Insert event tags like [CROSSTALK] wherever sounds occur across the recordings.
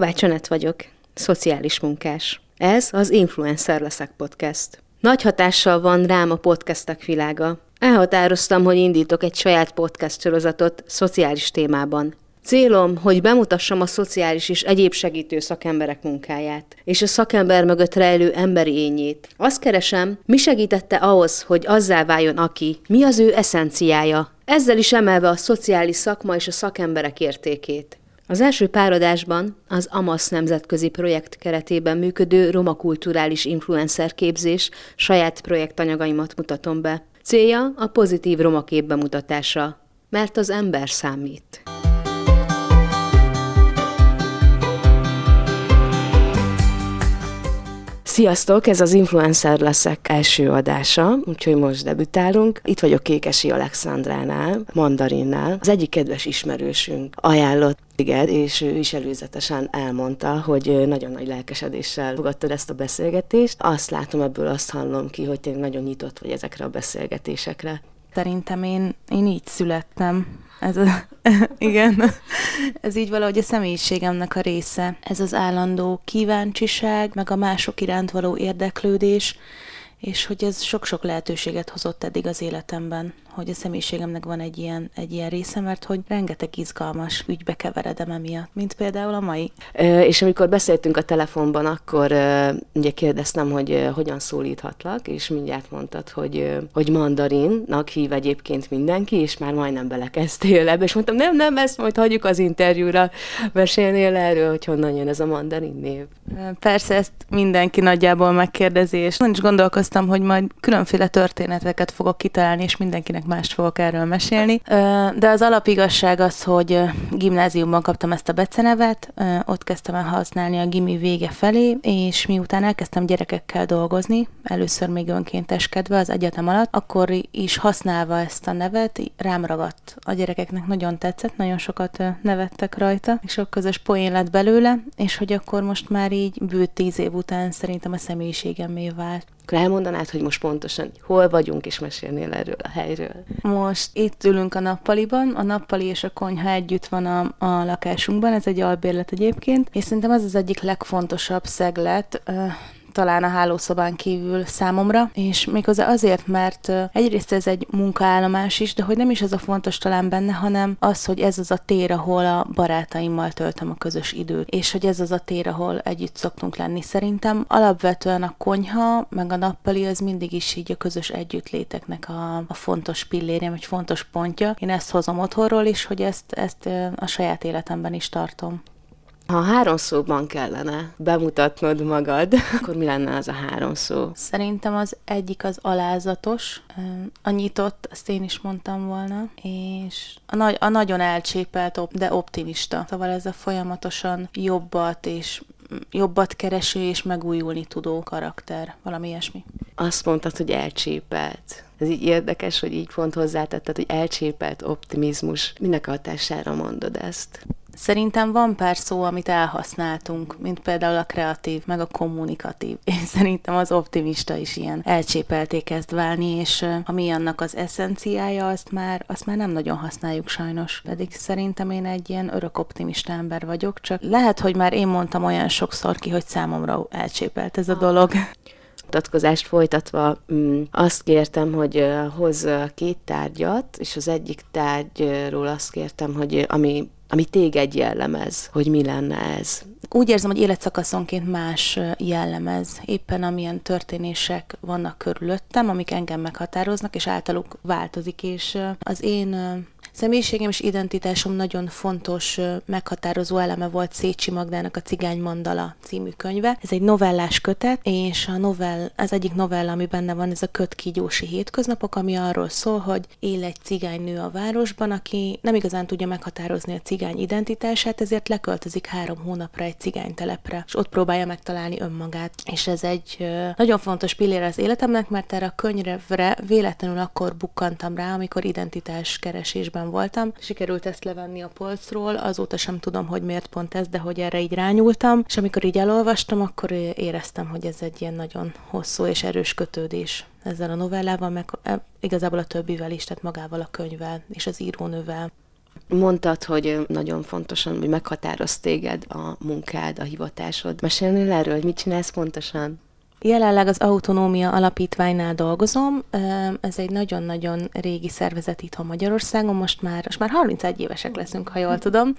Kovács Anett vagyok, szociális munkás. Ez az Influencer leszek podcast. Nagy hatással van rám a podcastek világa. Elhatároztam, hogy indítok egy saját podcast sorozatot szociális témában. Célom, hogy bemutassam a szociális és egyéb segítő szakemberek munkáját, és a szakember mögött rejlő emberi ényét. Azt keresem, mi segítette ahhoz, hogy azzá váljon aki, mi az ő eszenciája, ezzel is emelve a szociális szakma és a szakemberek értékét. Az első páradásban az AMASZ nemzetközi projekt keretében működő roma kulturális influencer képzés saját projektanyagaimat mutatom be. Célja a pozitív roma kép bemutatása, mert az ember számít. Sziasztok, ez az Influencer leszek első adása, úgyhogy most debütálunk. Itt vagyok Kékesi Alexandránál, Mandarinnál. Az egyik kedves ismerősünk ajánlott igen, és ő is előzetesen elmondta, hogy nagyon nagy lelkesedéssel fogadtad ezt a beszélgetést. Azt látom ebből, azt hallom ki, hogy tényleg nagyon nyitott vagy ezekre a beszélgetésekre. Szerintem én, én így születtem. Ez a, [LAUGHS] igen, ez így valahogy a személyiségemnek a része. Ez az állandó kíváncsiság, meg a mások iránt való érdeklődés, és hogy ez sok-sok lehetőséget hozott eddig az életemben hogy a személyiségemnek van egy ilyen, egy ilyen része, mert hogy rengeteg izgalmas ügybe keveredem emiatt, mint például a mai. E, és amikor beszéltünk a telefonban, akkor e, ugye kérdeztem, hogy e, hogyan szólíthatlak, és mindjárt mondtad, hogy, e, hogy mandarinnak hív egyébként mindenki, és már majdnem belekezdtél ebbe, és mondtam, nem, nem, ezt majd hagyjuk az interjúra, mesélnél erről, hogy honnan jön ez a mandarin név. Persze, ezt mindenki nagyjából megkérdezi, és nem is gondolkoztam, hogy majd különféle történeteket fogok kitalálni, és mindenkinek mást fogok erről mesélni. De az alapigazság az, hogy gimnáziumban kaptam ezt a becenevet, ott kezdtem el használni a gimi vége felé, és miután elkezdtem gyerekekkel dolgozni, először még önkénteskedve az egyetem alatt, akkor is használva ezt a nevet, rám ragadt. A gyerekeknek nagyon tetszett, nagyon sokat nevettek rajta, és sok közös poén lett belőle, és hogy akkor most már így bő tíz év után szerintem a személyiségemmé vált akkor elmondanád, hogy most pontosan hol vagyunk, és mesélnél erről a helyről? Most itt ülünk a nappaliban, a nappali és a konyha együtt van a, a lakásunkban, ez egy albérlet egyébként, és szerintem az az egyik legfontosabb szeglet, talán a hálószobán kívül számomra, és méghozzá azért, mert egyrészt ez egy munkaállomás is, de hogy nem is ez a fontos talán benne, hanem az, hogy ez az a tér, ahol a barátaimmal töltöm a közös időt, és hogy ez az a tér, ahol együtt szoktunk lenni. Szerintem alapvetően a konyha, meg a nappali az mindig is így a közös együttléteknek a, a fontos pillérje, vagy fontos pontja. Én ezt hozom otthonról is, hogy ezt, ezt a saját életemben is tartom. Ha három szóban kellene bemutatnod magad, [LAUGHS] akkor mi lenne az a három szó? Szerintem az egyik az alázatos, a nyitott, ezt én is mondtam volna, és a, nagy, a nagyon elcsépelt, de optimista. Szóval ez a folyamatosan jobbat és jobbat kereső és megújulni tudó karakter, valami ilyesmi. Azt mondtad, hogy elcsépelt. Ez így érdekes, hogy így pont hozzátetted, hogy elcsépelt optimizmus. Minek a hatására mondod ezt? Szerintem van pár szó, amit elhasználtunk, mint például a kreatív, meg a kommunikatív. [LAUGHS] Én szerintem az optimista is ilyen elcsépelté kezd válni, és ami annak az eszenciája, azt már, azt már nem nagyon használjuk sajnos. Pedig szerintem én egy ilyen örök optimista ember vagyok, csak lehet, hogy már én mondtam olyan sokszor ki, hogy számomra elcsépelt ez a dolog [LAUGHS] bemutatkozást folytatva mm, azt kértem, hogy hoz két tárgyat, és az egyik tárgyról azt kértem, hogy ami ami téged jellemez, hogy mi lenne ez? Úgy érzem, hogy életszakaszonként más jellemez. Éppen amilyen történések vannak körülöttem, amik engem meghatároznak, és általuk változik, és az én Személyiségem és identitásom nagyon fontos, meghatározó eleme volt Szécsi Magdának a Cigány Mandala című könyve. Ez egy novellás kötet, és a novell, az egyik novella, ami benne van, ez a Kötkígyósi hétköznapok, ami arról szól, hogy él egy cigánynő a városban, aki nem igazán tudja meghatározni a cigány identitását, ezért leköltözik három hónapra egy cigánytelepre, és ott próbálja megtalálni önmagát. És ez egy nagyon fontos pillér az életemnek, mert erre a könyvre véletlenül akkor bukkantam rá, amikor identitás keresésben voltam. Sikerült ezt levenni a polcról, azóta sem tudom, hogy miért pont ez, de hogy erre így rányultam, és amikor így elolvastam, akkor éreztem, hogy ez egy ilyen nagyon hosszú és erős kötődés ezzel a novellával, meg igazából a többivel is, tehát magával a könyvvel és az írónővel. Mondtad, hogy nagyon fontosan, hogy meghatároz téged a munkád, a hivatásod. Mesélnél erről, hogy mit csinálsz pontosan? Jelenleg az Autonómia Alapítványnál dolgozom. Ez egy nagyon-nagyon régi szervezet itthon Magyarországon, most már, most már 31 évesek leszünk, ha jól tudom,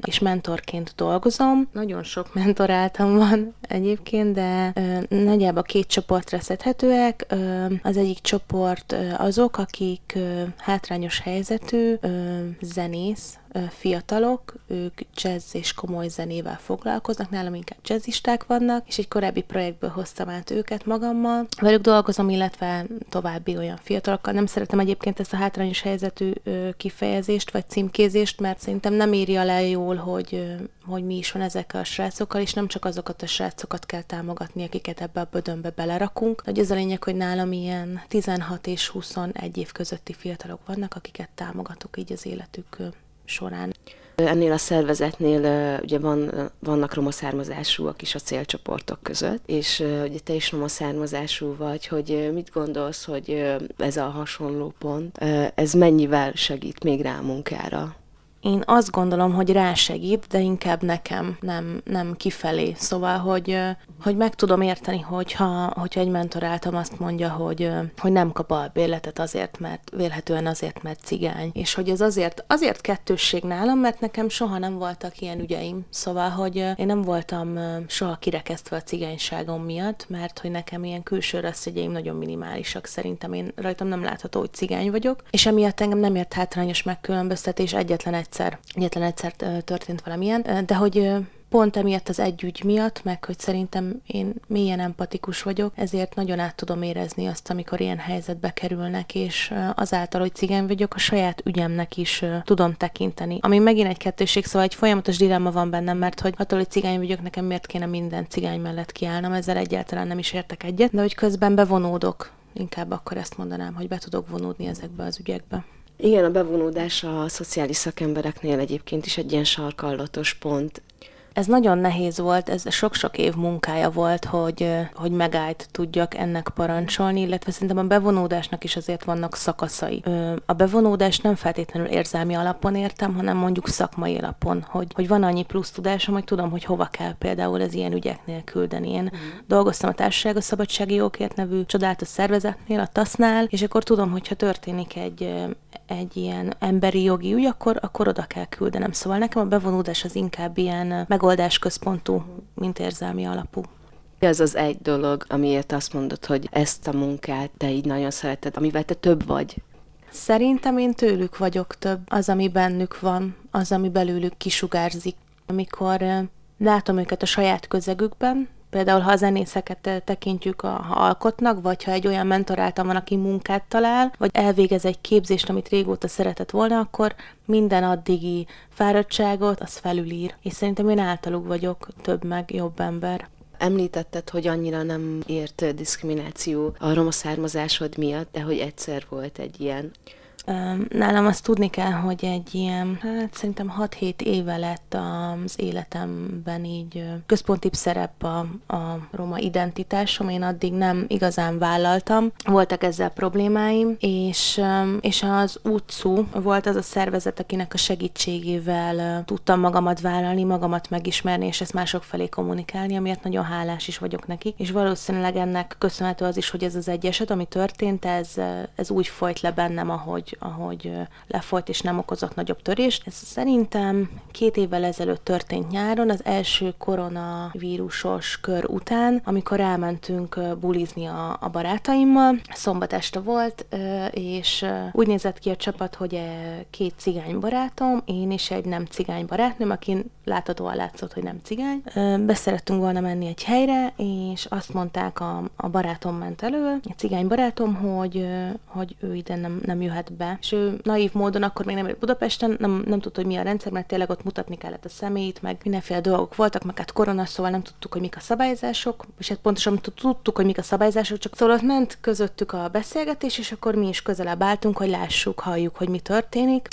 és mentorként dolgozom. Nagyon sok mentoráltam van egyébként, de nagyjából két csoportra szedhetőek. Az egyik csoport azok, akik hátrányos helyzetű zenész, fiatalok, ők jazz és komoly zenével foglalkoznak, nálam inkább jazzisták vannak, és egy korábbi projektből hoztam át őket magammal. Velük dolgozom, illetve további olyan fiatalokkal. Nem szeretem egyébként ezt a hátrányos helyzetű kifejezést vagy címkézést, mert szerintem nem írja le jól, hogy, hogy mi is van ezekkel a srácokkal, és nem csak azokat a srácokat kell támogatni, akiket ebbe a bödönbe belerakunk. Hogy ez a lényeg, hogy nálam ilyen 16 és 21 év közötti fiatalok vannak, akiket támogatok így az életük során. Ennél a szervezetnél ugye van, vannak roma származásúak is a célcsoportok között, és ugye te is roma származású vagy, hogy mit gondolsz, hogy ez a hasonló pont, ez mennyivel segít még rá a munkára? Én azt gondolom, hogy rásegít, de inkább nekem, nem, nem kifelé. Szóval, hogy, hogy meg tudom érteni, hogyha, hogyha egy mentoráltam azt mondja, hogy, hogy nem kap albérletet azért, mert vélhetően azért, mert cigány. És hogy ez azért, azért kettősség nálam, mert nekem soha nem voltak ilyen ügyeim. Szóval, hogy én nem voltam soha kirekesztve a cigányságom miatt, mert hogy nekem ilyen külső összegyeim nagyon minimálisak. Szerintem én rajtam nem látható, hogy cigány vagyok, és emiatt engem nem ért hátrányos megkülönböztetés egyetlen egy egyszer, egyetlen egyszer történt valamilyen, de hogy pont emiatt az egy ügy miatt, meg hogy szerintem én mélyen empatikus vagyok, ezért nagyon át tudom érezni azt, amikor ilyen helyzetbe kerülnek, és azáltal, hogy cigány vagyok, a saját ügyemnek is tudom tekinteni. Ami megint egy kettőség, szóval egy folyamatos dilemma van bennem, mert hogy attól, hogy cigány vagyok, nekem miért kéne minden cigány mellett kiállnom, ezzel egyáltalán nem is értek egyet, de hogy közben bevonódok, inkább akkor ezt mondanám, hogy be tudok vonódni ezekbe az ügyekbe. Igen, a bevonódás a szociális szakembereknél egyébként is egy ilyen sarkallatos pont. Ez nagyon nehéz volt, ez sok-sok év munkája volt, hogy, hogy megállt tudjak ennek parancsolni, illetve szerintem a bevonódásnak is azért vannak szakaszai. A bevonódás nem feltétlenül érzelmi alapon értem, hanem mondjuk szakmai alapon, hogy, hogy van annyi plusz tudásom, hogy tudom, hogy hova kell például az ilyen ügyeknél küldeni. Én mm. dolgoztam a Társaság a Szabadsági Jogért nevű csodálatos szervezetnél, a TASZ-nál, és akkor tudom, hogyha történik egy, egy ilyen emberi jogi ügy, akkor, akkor oda kell küldenem. Szóval nekem a bevonódás az inkább ilyen megoldásközpontú, mint érzelmi alapú. Ez az egy dolog, amiért azt mondod, hogy ezt a munkát te így nagyon szereted, amivel te több vagy. Szerintem én tőlük vagyok több. Az, ami bennük van, az, ami belőlük kisugárzik. Amikor látom őket a saját közegükben, Például, ha a zenészeket tekintjük, a, ha alkotnak, vagy ha egy olyan mentoráltam van, aki munkát talál, vagy elvégez egy képzést, amit régóta szeretett volna, akkor minden addigi fáradtságot az felülír. És szerintem én általuk vagyok több meg jobb ember. Említetted, hogy annyira nem ért diszkrimináció a roma származásod miatt, de hogy egyszer volt egy ilyen. Nálam azt tudni kell, hogy egy ilyen, hát szerintem 6-7 éve lett az életemben így központibb szerep a, a roma identitásom. Én addig nem igazán vállaltam. Voltak ezzel problémáim, és, és az utcú volt az a szervezet, akinek a segítségével tudtam magamat vállalni, magamat megismerni, és ezt mások felé kommunikálni, amiért nagyon hálás is vagyok nekik. És valószínűleg ennek köszönhető az is, hogy ez az egy eset, ami történt, ez, ez úgy folyt le bennem, ahogy, ahogy lefolyt és nem okozott nagyobb törést. Ez szerintem két évvel ezelőtt történt nyáron, az első koronavírusos kör után, amikor elmentünk bulizni a, a barátaimmal. Szombat este volt, és úgy nézett ki a csapat, hogy két cigány barátom, én is egy nem cigány barátnőm, akin láthatóan látszott, hogy nem cigány. Beszerettünk volna menni egy helyre, és azt mondták, a, a barátom ment elő, a cigány barátom, hogy, hogy ő ide nem, nem jöhet be. És ő naív módon akkor még nem Budapesten, nem, nem tudta, hogy mi a rendszer, mert tényleg ott mutatni kellett a személyt, meg mindenféle dolgok voltak, meg hát korona, szóval nem tudtuk, hogy mik a szabályzások, és hát pontosan tudtuk, hogy mik a szabályzások, csak szóval ott ment közöttük a beszélgetés, és akkor mi is közelebb álltunk, hogy lássuk, halljuk, hogy mi történik,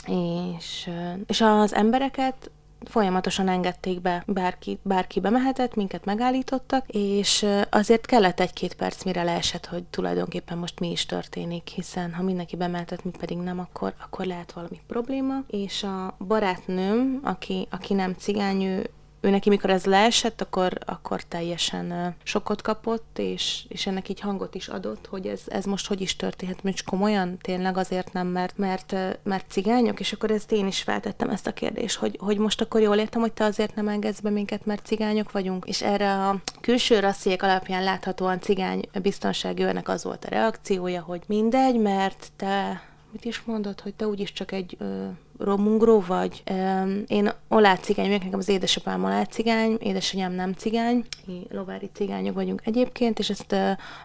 és, és az embereket folyamatosan engedték be, bárki, bárki bemehetett, minket megállítottak, és azért kellett egy-két perc, mire leesett, hogy tulajdonképpen most mi is történik, hiszen ha mindenki bemehetett, mi pedig nem, akkor, akkor lehet valami probléma, és a barátnőm, aki, aki nem cigány, ő, ő neki mikor ez leesett, akkor, akkor teljesen sokot kapott, és, és ennek így hangot is adott, hogy ez, ez most hogy is történhet, most komolyan tényleg azért nem, mert, mert, mert cigányok, és akkor ezt én is feltettem ezt a kérdést, hogy, hogy most akkor jól értem, hogy te azért nem engedsz be minket, mert cigányok vagyunk, és erre a külső rassziék alapján láthatóan cigány biztonsági őrnek az volt a reakciója, hogy mindegy, mert te mit is mondod, hogy te úgyis csak egy ö, romungró vagy. Én olát cigány, nekem az édesapám olát cigány, édesanyám nem cigány, mi lovári cigányok vagyunk egyébként, és ezt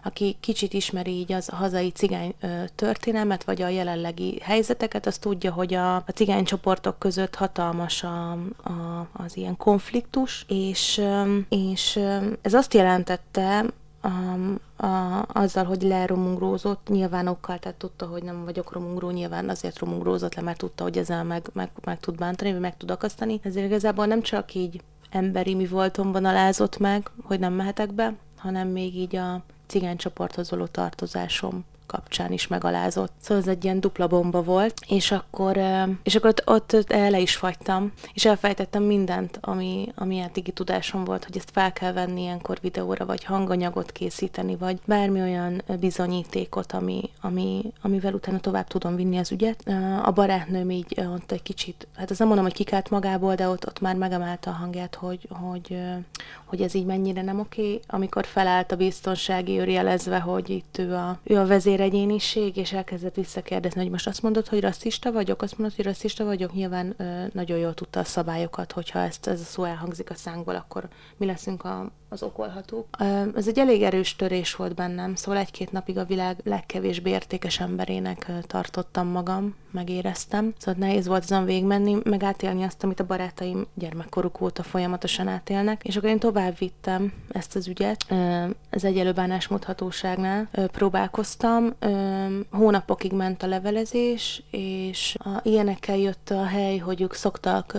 aki kicsit ismeri így az hazai cigány történelmet, vagy a jelenlegi helyzeteket, az tudja, hogy a, a cigány csoportok között hatalmas a, a, az ilyen konfliktus, és, és ez azt jelentette, um, a, azzal, hogy leromungrózott, nyilván okkal, tehát tudta, hogy nem vagyok romungró, nyilván azért romungrózott le, mert tudta, hogy ezzel meg, meg, meg tud bántani, vagy meg tud akasztani. Ezért igazából nem csak így emberi mi voltomban alázott meg, hogy nem mehetek be, hanem még így a cigány csoporthoz való tartozásom kapcsán is megalázott. Szóval ez egy ilyen dupla bomba volt, és akkor, és akkor ott, ott el is fagytam, és elfejtettem mindent, ami, ami eddigi tudásom volt, hogy ezt fel kell venni ilyenkor videóra, vagy hanganyagot készíteni, vagy bármi olyan bizonyítékot, ami, ami, amivel utána tovább tudom vinni az ügyet. A barátnőm így ott egy kicsit, hát az nem mondom, hogy kikált magából, de ott, ott már megemelte a hangját, hogy, hogy, hogy ez így mennyire nem oké. Amikor felállt a biztonsági őr jelezve, hogy itt ő a, ő a vezér egyéniség, és elkezdett visszakérdezni, hogy most azt mondod, hogy rasszista vagyok, azt mondod, hogy rasszista vagyok, nyilván ö, nagyon jól tudta a szabályokat, hogyha ezt ez a szó elhangzik a szánkból, akkor mi leszünk a, az okolhatók. Ez egy elég erős törés volt bennem, szóval egy-két napig a világ legkevésbé értékes emberének tartottam magam, megéreztem. Szóval nehéz volt azon végigmenni, meg átélni azt, amit a barátaim gyermekkoruk óta folyamatosan átélnek. És akkor én tovább vittem ezt az ügyet. Ez egyelő bánásmódhatóságnál próbálkoztam. Hónapokig ment a levelezés, és a, ilyenekkel jött a hely, hogy ők szoktak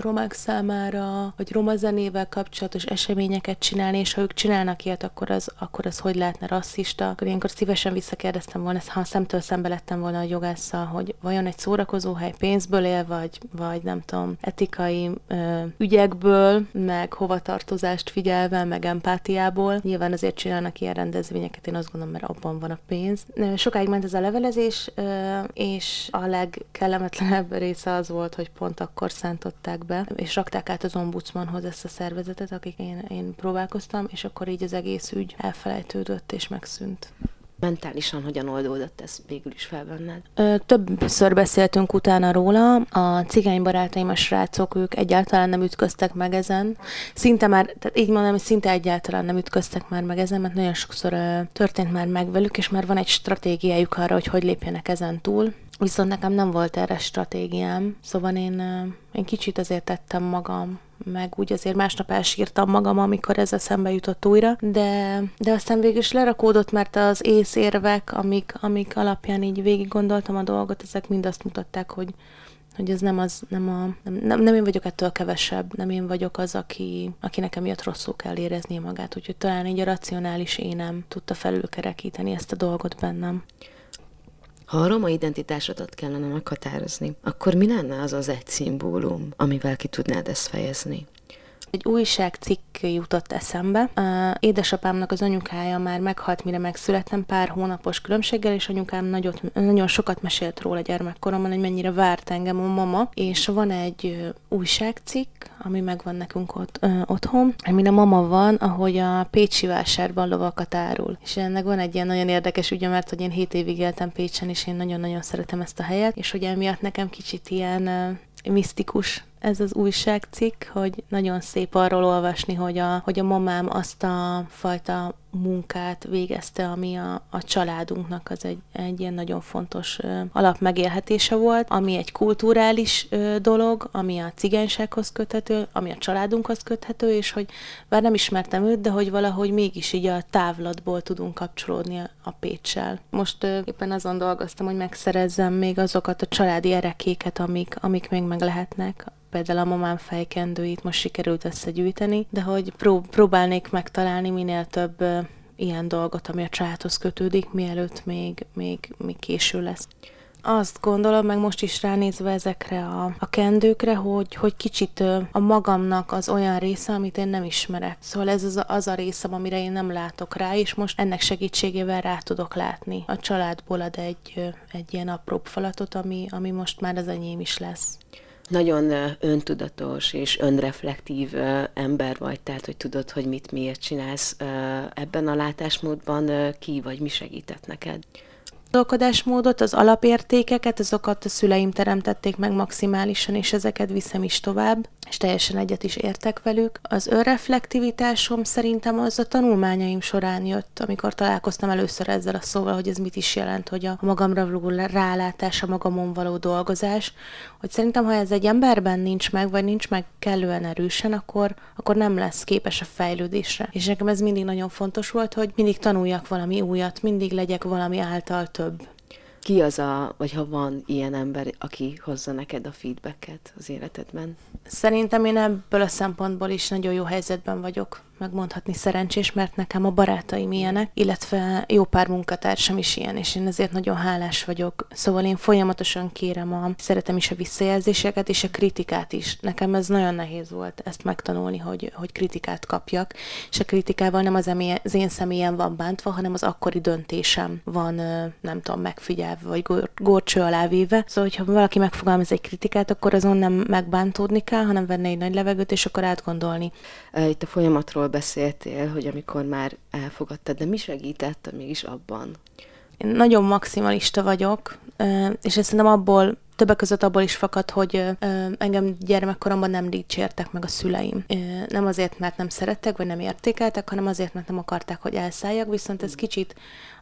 romák számára, vagy roma zenével kapcsolatos eseményeket csinálni, és ha ők csinálnak ilyet, akkor az, akkor az hogy lehetne rasszista. Akkor ilyenkor szívesen visszakérdeztem volna, ha szemtől szembe lettem volna a jogásszal, hogy vajon egy szórakozó hely pénzből él, vagy, vagy nem tudom, etikai ö, ügyekből, meg hovatartozást figyelve, meg empátiából. Nyilván azért csinálnak ilyen rendezvényeket, én azt gondolom, mert abban van a pénz. Sokáig ment ez a levelezés, ö, és a legkellemetlenebb része az volt, hogy pont akkor szántották be, és rakták át az ombudsmanhoz ezt a szervezetet, akik én, én próbálkoztam, és akkor így az egész ügy elfelejtődött és megszűnt. Mentálisan hogyan oldódott ez végül is fel benned? Többször beszéltünk utána róla. A cigány barátaim, a srácok, ők egyáltalán nem ütköztek meg ezen. Szinte már, tehát így mondom, hogy szinte egyáltalán nem ütköztek már meg ezen, mert nagyon sokszor történt már meg velük, és már van egy stratégiájuk arra, hogy hogy lépjenek ezen túl. Viszont nekem nem volt erre stratégiám, szóval én, én kicsit azért tettem magam meg úgy azért másnap elsírtam magam, amikor ez eszembe jutott újra, de, de aztán végül is lerakódott, mert az észérvek, amik, amik alapján így végig gondoltam a dolgot, ezek mind azt mutatták, hogy, hogy ez nem az, nem, a, nem, nem, én vagyok ettől kevesebb, nem én vagyok az, aki, aki nekem jött rosszul kell éreznie magát, úgyhogy talán így a racionális énem tudta felülkerekíteni ezt a dolgot bennem. Ha a roma identitásodat kellene meghatározni, akkor mi lenne az az egy szimbólum, amivel ki tudnád ezt fejezni? Egy újságcikk jutott eszembe. Édesapámnak az anyukája már meghalt, mire megszülettem, pár hónapos különbséggel, és anyukám nagyot, nagyon sokat mesélt róla gyermekkoromban, hogy mennyire várt engem a mama, és van egy újságcikk, ami megvan nekünk ott, ö, otthon, amin a mama van, ahogy a Pécsi vásárban lovakat árul. És ennek van egy ilyen nagyon érdekes ügye, mert hogy én 7 évig éltem Pécsen, és én nagyon-nagyon szeretem ezt a helyet, és hogy emiatt nekem kicsit ilyen ö, misztikus ez az újságcikk, hogy nagyon szép arról olvasni, hogy a, hogy a mamám azt a fajta munkát végezte, ami a, a családunknak az egy, egy ilyen nagyon fontos ö, alapmegélhetése volt, ami egy kulturális ö, dolog, ami a cigánysághoz köthető, ami a családunkhoz köthető, és hogy bár nem ismertem őt, de hogy valahogy mégis így a távlatból tudunk kapcsolódni a, a Pécsel. Most ö, éppen azon dolgoztam, hogy megszerezzem még azokat a családi erekéket, amik, amik még meg lehetnek például a mamám fejkendőit most sikerült összegyűjteni, de hogy prób- próbálnék megtalálni minél több ilyen dolgot, ami a családhoz kötődik, mielőtt még, még, még késő lesz azt gondolom, meg most is ránézve ezekre a, a kendőkre, hogy, hogy kicsit a magamnak az olyan része, amit én nem ismerek. Szóval ez az a, az a részem, amire én nem látok rá, és most ennek segítségével rá tudok látni. A családból ad egy, egy ilyen apróbb falatot, ami, ami most már az enyém is lesz nagyon öntudatos és önreflektív ember vagy, tehát hogy tudod, hogy mit miért csinálsz. Ebben a látásmódban ki vagy, mi segített neked? Gondolkodásmódot, az alapértékeket, azokat a szüleim teremtették meg maximálisan, és ezeket viszem is tovább és teljesen egyet is értek velük. Az önreflektivitásom szerintem az a tanulmányaim során jött, amikor találkoztam először ezzel a szóval, hogy ez mit is jelent, hogy a magamra való rálátás, a magamon való dolgozás, hogy szerintem, ha ez egy emberben nincs meg, vagy nincs meg kellően erősen, akkor, akkor nem lesz képes a fejlődésre. És nekem ez mindig nagyon fontos volt, hogy mindig tanuljak valami újat, mindig legyek valami által több ki az a, vagy ha van ilyen ember, aki hozza neked a feedbacket az életedben? Szerintem én ebből a szempontból is nagyon jó helyzetben vagyok megmondhatni szerencsés, mert nekem a barátaim ilyenek, illetve jó pár munkatársam is ilyen, és én ezért nagyon hálás vagyok. Szóval én folyamatosan kérem a, szeretem is a visszajelzéseket, és a kritikát is. Nekem ez nagyon nehéz volt ezt megtanulni, hogy, hogy kritikát kapjak, és a kritikával nem az, az én személyem van bántva, hanem az akkori döntésem van, nem tudom, megfigyelve, vagy górcső alá véve. Szóval, hogyha valaki megfogalmaz egy kritikát, akkor azon nem megbántódni kell, hanem venni egy nagy levegőt, és akkor átgondolni. Itt a folyamatról beszéltél, hogy amikor már elfogadtad, de mi segített mégis abban? Én nagyon maximalista vagyok, és ezt szerintem abból többek között abból is fakad, hogy engem gyermekkoromban nem dicsértek meg a szüleim. Nem azért, mert nem szerettek, vagy nem értékeltek, hanem azért, mert nem akarták, hogy elszálljak, viszont ez kicsit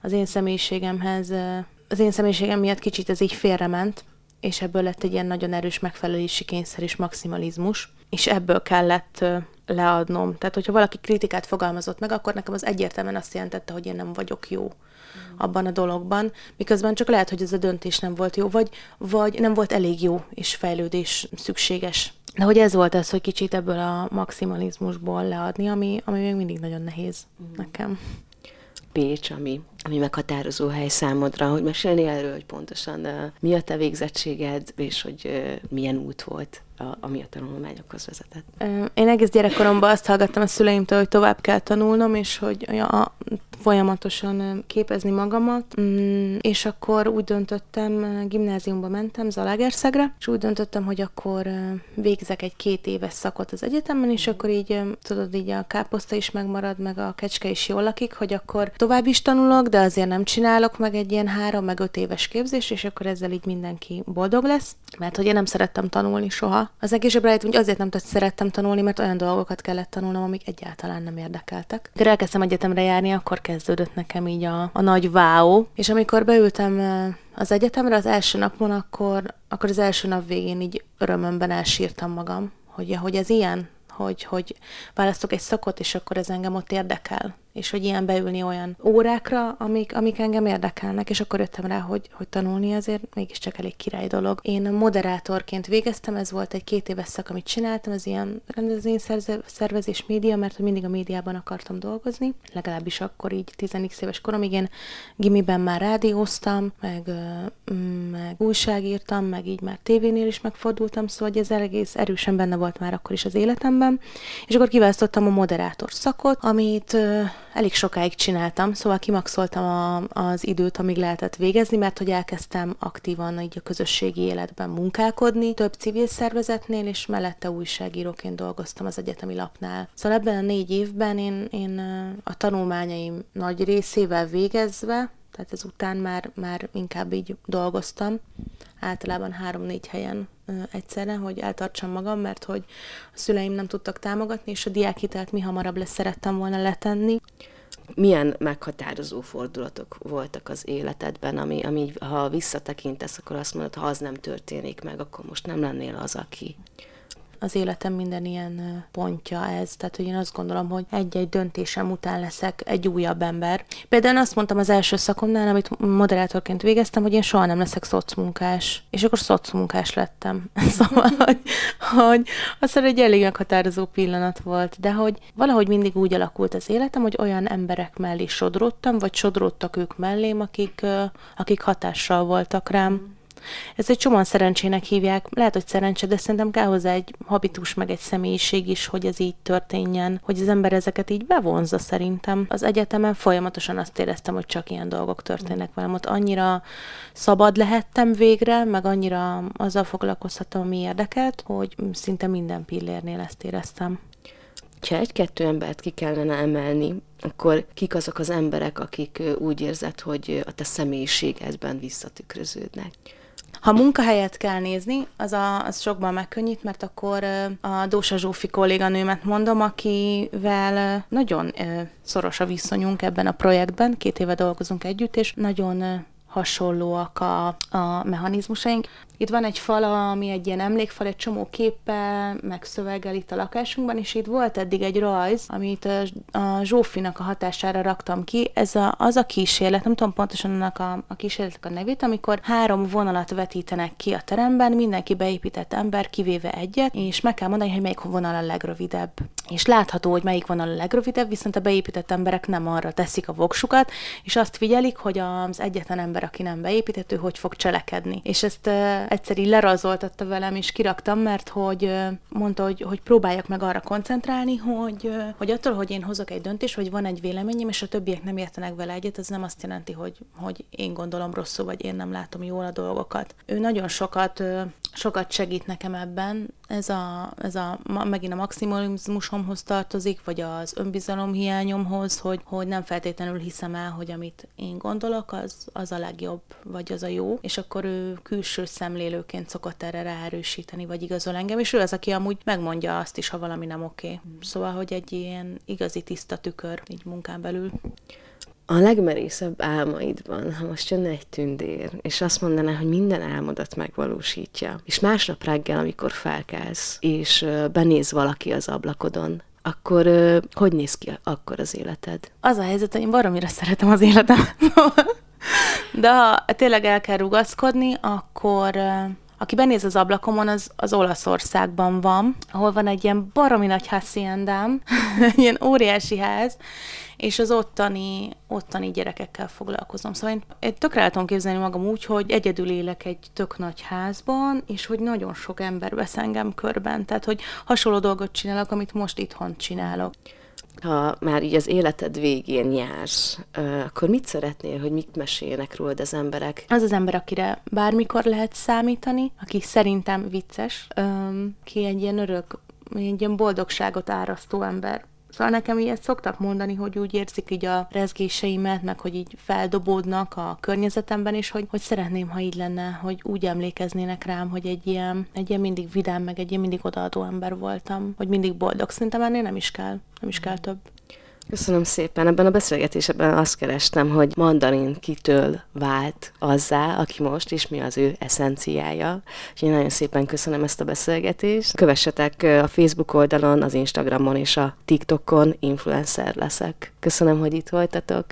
az én személyiségemhez, az én személyiségem miatt kicsit ez így félrement, és ebből lett egy ilyen nagyon erős megfelelési kényszer és maximalizmus, és ebből kellett leadnom. Tehát, hogyha valaki kritikát fogalmazott meg, akkor nekem az egyértelműen azt jelentette, hogy én nem vagyok jó abban a dologban, miközben csak lehet, hogy ez a döntés nem volt jó, vagy, vagy nem volt elég jó, és fejlődés szükséges. De hogy ez volt az, hogy kicsit ebből a maximalizmusból leadni, ami, ami még mindig nagyon nehéz mm. nekem. Pécs, ami, ami meghatározó hely számodra, hogy mesélni erről, hogy pontosan uh, mi a te végzettséged, és hogy uh, milyen út volt a, ami a tanulmányokhoz vezetett. Én egész gyerekkoromban azt hallgattam a szüleimtől, hogy tovább kell tanulnom, és hogy ja, folyamatosan képezni magamat, mm, és akkor úgy döntöttem, gimnáziumba mentem, Zalagerszegre, és úgy döntöttem, hogy akkor végzek egy két éves szakot az egyetemen, és akkor így, tudod, így a káposzta is megmarad, meg a kecske is jól lakik, hogy akkor tovább is tanulok, de azért nem csinálok meg egy ilyen három, meg öt éves képzést, és akkor ezzel így mindenki boldog lesz, mert hogy én nem szerettem tanulni soha. Az egész rájött, azért nem szerettem tanulni, mert olyan dolgokat kellett tanulnom, amik egyáltalán nem érdekeltek. De elkezdtem egyetemre járni, akkor kezdődött nekem így a, a nagy váó, és amikor beültem az egyetemre az első napon, akkor, akkor az első nap végén így örömömben elsírtam magam, hogy, hogy ez ilyen, hogy, hogy választok egy szakot, és akkor ez engem ott érdekel és hogy ilyen beülni olyan órákra, amik, amik engem érdekelnek, és akkor jöttem rá, hogy, hogy tanulni azért mégiscsak elég király dolog. Én moderátorként végeztem, ez volt egy két éves szak, amit csináltam, az ilyen rendezvény média, mert hogy mindig a médiában akartam dolgozni, legalábbis akkor így 10 éves koromig én gimiben már rádióztam, meg, meg újságírtam, meg így már tévénél is megfordultam, szóval hogy ez egész erősen benne volt már akkor is az életemben, és akkor kiválasztottam a moderátor szakot, amit elég sokáig csináltam, szóval kimaxoltam a, az időt, amíg lehetett végezni, mert hogy elkezdtem aktívan így a közösségi életben munkálkodni, több civil szervezetnél, és mellette újságíróként dolgoztam az egyetemi lapnál. Szóval ebben a négy évben én, én a tanulmányaim nagy részével végezve, tehát ezután már, már inkább így dolgoztam, általában három-négy helyen egyszerre, hogy eltartsam magam, mert hogy a szüleim nem tudtak támogatni, és a diákhitelt mi hamarabb lesz szerettem volna letenni. Milyen meghatározó fordulatok voltak az életedben, ami, ami ha visszatekintesz, akkor azt mondod, ha az nem történik meg, akkor most nem lennél az, aki. Az életem minden ilyen pontja ez. Tehát, hogy én azt gondolom, hogy egy-egy döntésem után leszek egy újabb ember. Például azt mondtam az első szakomnál, amit moderátorként végeztem, hogy én soha nem leszek szocmunkás. És akkor szocmunkás lettem. [LAUGHS] szóval, hogy, hogy az egy elég meghatározó pillanat volt, de hogy valahogy mindig úgy alakult az életem, hogy olyan emberek mellé sodródtam, vagy sodródtak ők mellém, akik, akik hatással voltak rám. Ez egy csomóan szerencsének hívják, lehet, hogy szerencse, de szerintem kell hozzá egy habitus, meg egy személyiség is, hogy ez így történjen, hogy az ember ezeket így bevonza szerintem. Az egyetemen folyamatosan azt éreztem, hogy csak ilyen dolgok történnek velem. Ott annyira szabad lehettem végre, meg annyira azzal foglalkozhattam, ami érdekelt, hogy szinte minden pillérnél ezt éreztem. Ha egy-kettő embert ki kellene emelni, akkor kik azok az emberek, akik úgy érzed, hogy a te személyiségedben visszatükröződnek? Ha munkahelyet kell nézni, az, a, az sokban megkönnyít, mert akkor a Dósa Zsófi kolléganőmet mondom, akivel nagyon szoros a viszonyunk ebben a projektben, két éve dolgozunk együtt, és nagyon hasonlóak a, a mechanizmusaink. Itt van egy fal, ami egy ilyen emlékfal, egy csomó képpel, meg szöveggel itt a lakásunkban, és itt volt eddig egy rajz, amit a Zsófinak a hatására raktam ki. Ez a, az a kísérlet, nem tudom pontosan annak a, a kísérletnek a nevét, amikor három vonalat vetítenek ki a teremben, mindenki beépített ember, kivéve egyet, és meg kell mondani, hogy melyik vonal a legrövidebb. És látható, hogy melyik vonal a legrövidebb, viszont a beépített emberek nem arra teszik a voksukat, és azt figyelik, hogy az egyetlen ember, aki nem beépített, ő hogy fog cselekedni. És ezt egyszer így lerajzoltatta velem, és kiraktam, mert hogy mondta, hogy, hogy próbáljak meg arra koncentrálni, hogy, hogy attól, hogy én hozok egy döntést, vagy van egy véleményem, és a többiek nem értenek vele egyet, az nem azt jelenti, hogy, hogy én gondolom rosszul, vagy én nem látom jól a dolgokat. Ő nagyon sokat, sokat segít nekem ebben, ez a, ez a megint a maximalizmusomhoz tartozik, vagy az önbizalom hiányomhoz, hogy, hogy nem feltétlenül hiszem el, hogy amit én gondolok, az, az a legjobb, vagy az a jó, és akkor ő külső szemlélőként szokott erre ráerősíteni, vagy igazol engem, és ő az, aki amúgy megmondja azt is, ha valami nem oké. Okay. Szóval, hogy egy ilyen igazi tiszta tükör így munkán belül a legmerészebb álmaidban, ha most jönne egy tündér, és azt mondaná, hogy minden álmodat megvalósítja, és másnap reggel, amikor felkelsz, és benéz valaki az ablakodon, akkor hogy néz ki akkor az életed? Az a helyzet, hogy én baromira szeretem az életem. [LAUGHS] De ha tényleg el kell rugaszkodni, akkor aki benéz az ablakomon, az, az Olaszországban van, ahol van egy ilyen baromi nagy haciendám, [LAUGHS] ilyen óriási ház, és az ottani, ottani gyerekekkel foglalkozom. Szóval én, én tökre el tudom képzelni magam úgy, hogy egyedül élek egy tök nagy házban, és hogy nagyon sok ember vesz engem körben. Tehát, hogy hasonló dolgot csinálok, amit most itthon csinálok ha már így az életed végén jársz, akkor mit szeretnél, hogy mit meséljenek rólad az emberek? Az az ember, akire bármikor lehet számítani, aki szerintem vicces, ki egy ilyen örök, egy ilyen boldogságot árasztó ember. Szóval nekem ilyet szoktak mondani, hogy úgy érzik így a rezgéseimet, meg hogy így feldobódnak a környezetemben, és hogy, hogy szeretném, ha így lenne, hogy úgy emlékeznének rám, hogy egy ilyen, egy ilyen mindig vidám, meg egy ilyen mindig odaadó ember voltam, hogy mindig boldog. Szerintem ennél nem is kell, nem is kell több. Köszönöm szépen. Ebben a beszélgetésben azt kerestem, hogy mandarin kitől vált azzá, aki most, és mi az ő eszenciája. És én nagyon szépen köszönöm ezt a beszélgetést. Kövessetek a Facebook oldalon, az Instagramon és a TikTokon, influencer leszek. Köszönöm, hogy itt voltatok.